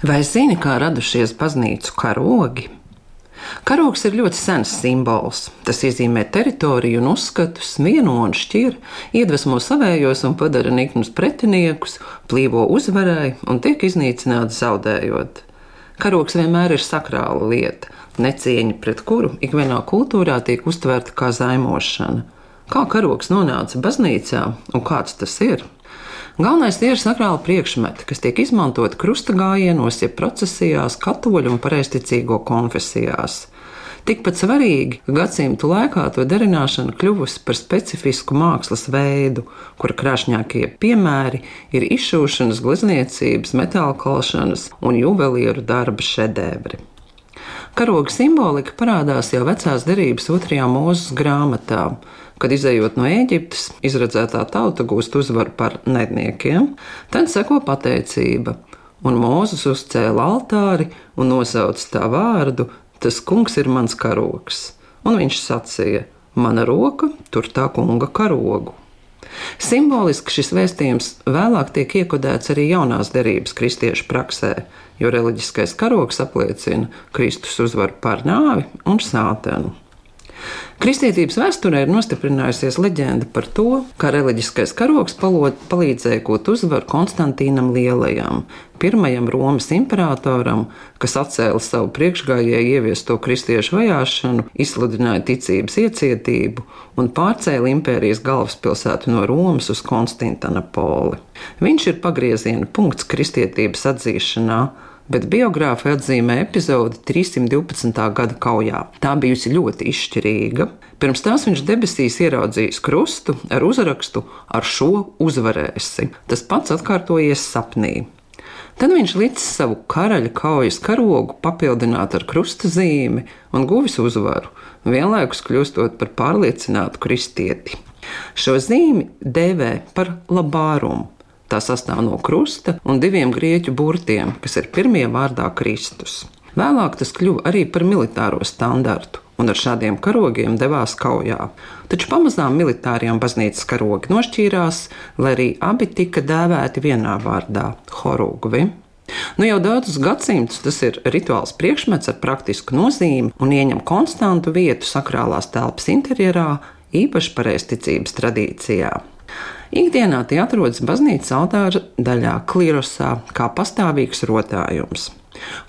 Vai zini, kā radušies baznīcu karogi? Karogs ir ļoti sens simbols. Tas iezīmē teritoriju un uzskatus, vieno un šķir, iedvesmo savējos un padara niknus pretiniekus, plīvo uzvarai un tiek iznīcināts zaudējot. Karogs vienmēr ir sakrāla lieta, necieņa pret kuru ikvienā kultūrā tiek uztverta kā zaimošana. Kā karogs nonāca baznīcā un kāds tas ir? Galvenais ir sakrāla priekšmeti, kas tiek izmantoti krusta gājienos, jeb procesijās, katoļu un pareizticīgo konfesijās. Tikpat svarīgi, ka gadsimtu laikā to darināšana kļuvusi par specifisku mākslas veidu, kura krāšņākie piemēri ir izšūšanas, glezniecības, metāla kalšanas un juvelieru darba šedevri. Karoga simbolika parādās jau vecās derības otrajā mūzes grāmatā, kad izējot no Ēģiptes, izredzētā tauta gūst uzvaru par nedniekiem, tad seko pateicība, un Mūzes uzcēla altāri un nosauca tā vārdu: Tas kungs ir mans karoks. Un viņš sacīja: Mana roka tur tā kunga karogu. Simboliski šis vēstījums vēlāk tiek iekodēts arī jaunās derības kristiešu praksē, jo reliģiskais karoks apliecina Kristus uzvaru pār nāvi un sātenu. Kristietības vēsturē ir nostiprinājusies leģenda par to, ka reliģiskais karoks palīdzēja gūt uzvaru Konstantīnam Lielajam, pirmajam Romas imperatoram, kas atcēla savu priekšgājēju ieviesto kristiešu vajāšanu, izsludināja ticības iecietību un pārcēla impērijas galvaspilsētu no Romas uz Konstantinopoli. Viņš ir pagrieziena punkts kristietības atzīšanā bet biogrāfi atzīmē epizodi 312. gada kaujā. Tā bijusi ļoti izšķirīga. Pirms tās viņš debesīs ieraudzījis krustu ar uzrakstu ar šo uzvarēsi. Tas pats atkārtojies sapnī. Tad viņš licis savu karaļa kaujas karogu papildināt ar krusta zīmi un guvis uzvaru, vienlaikus kļūstot par pārliecinātu kristieti. Šo zīmi dēvē par labārumu, Tā sastāv no krusta un diviem grieķu burtiem, kas ir pirmie vārdā Kristus. Vēlāk tas kļuva arī par militāro standartu, un ar šādiem karogiem devās kaujā. Taču pamazām militārie un baznīcas karogi nošķīrās, lai arī abi tika dēvēti vienā vārdā - horūgvi. Nu, jau daudzus gadsimtus tas ir rituāls priekšmets ar praktisku nozīmi un ieņem konstantu vietu sakrālās telpas interjerā, īpaši pareizticības tradīcijā. Ikdienā tie atrodas baznīcas altāra daļā, klirosā, kā pastāvīgs rotājums.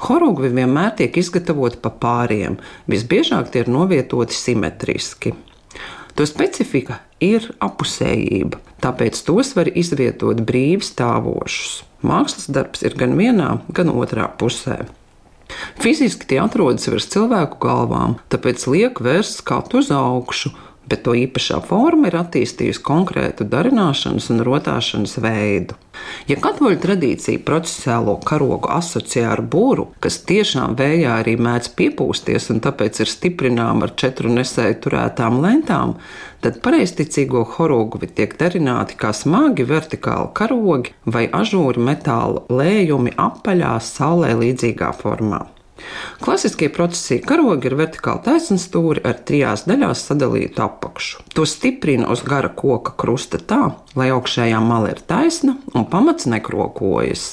Horūgvi vienmēr tiek izgatavoti pa pāriem, visbiežāk tie ir novietoti simetriski. To specifika ir apusējība, tāpēc tos var izvietot brīvi stāvošus. Mākslas darbs ir gan vienā, gan otrā pusē. Fiziski tie atrodas virs cilvēku galvām, tāpēc liek vērst skatu uz augšu, bet to īpašā forma ir attīstījusi konkrētu darināšanas un rotāšanas veidu. Ja katoļu tradīcija procesālo karogu asociē ar būru, kas tiešām vējā arī mēdz piepūsties un tāpēc ir stiprināma ar četru nesēju turētām lentām, tad pareizticīgo horoguvi tiek darināti kā smagi vertikāli karogi vai ažūri metāla lējumi apaļā, saulē līdzīgā formā. Klasiskie procesija karogi ir vertikāli taisnstūri ar trijās daļās sadalītu apakšu. To stiprina uz gara koka krusta tā, lai augšējā mala ir taisna un pamats nekrokojas.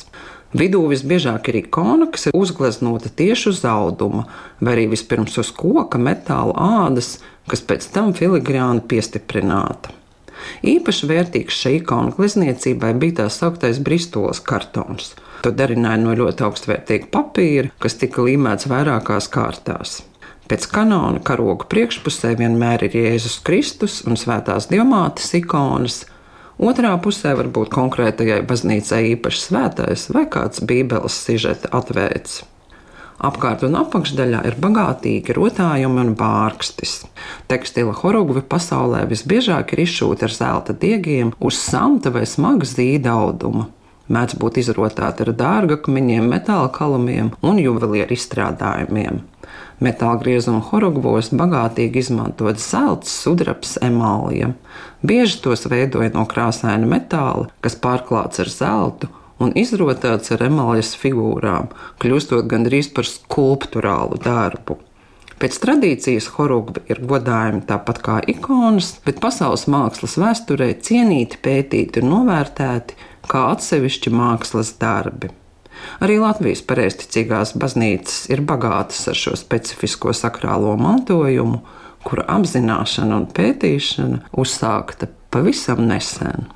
Vidū visbiežāk ir ikona, kas ir uzgleznota tieši uz auduma, vai arī vispirms uz koka metāla ādas, kas pēc tam filigrāni piestiprināta. Īpaši vērtīgs šai ikonu glezniecībai bija tā sauktais Bristolas kartons. To darināja no ļoti augstvērtīga papīra, kas tika līmēts vairākās kārtās. Pēc kanona karoga priekšpusē vienmēr ir Jēzus Kristus un Svētās Dievmātes ikonas. Otrā pusē var būt konkrētajai baznīcai īpaši svētais vai kāds Bībeles sižeta atvērts. Apkārt un apakšdaļā ir bagātīgi rotājumi un bārkstis. Tekstila horogvi pasaulē visbiežāk ir izšūti ar zelta diegiem uz samta vai smaga zīda auduma mēdz būt izrotāti ar dārgakmeņiem, metāla kalumiem un juvelieru izstrādājumiem. Metāla griezuma horogvos bagātīgi izmantot zelts, sudrabs, emālija. Bieži tos veidoja no krāsaina metāla, kas pārklāts ar zeltu un izrotāts ar emālijas figūrām, kļūstot gandrīz par skulptūrālu darbu. Pēc tradīcijas horogvi ir godājumi tāpat kā ikonas, bet pasaules mākslas vēsturē cienīti, pētīti un novērtēti kā atsevišķi mākslas darbi. Arī Latvijas pareizticīgās baznīcas ir bagātas ar šo specifisko sakrālo mantojumu, kura apzināšana un pētīšana uzsākta pavisam nesen.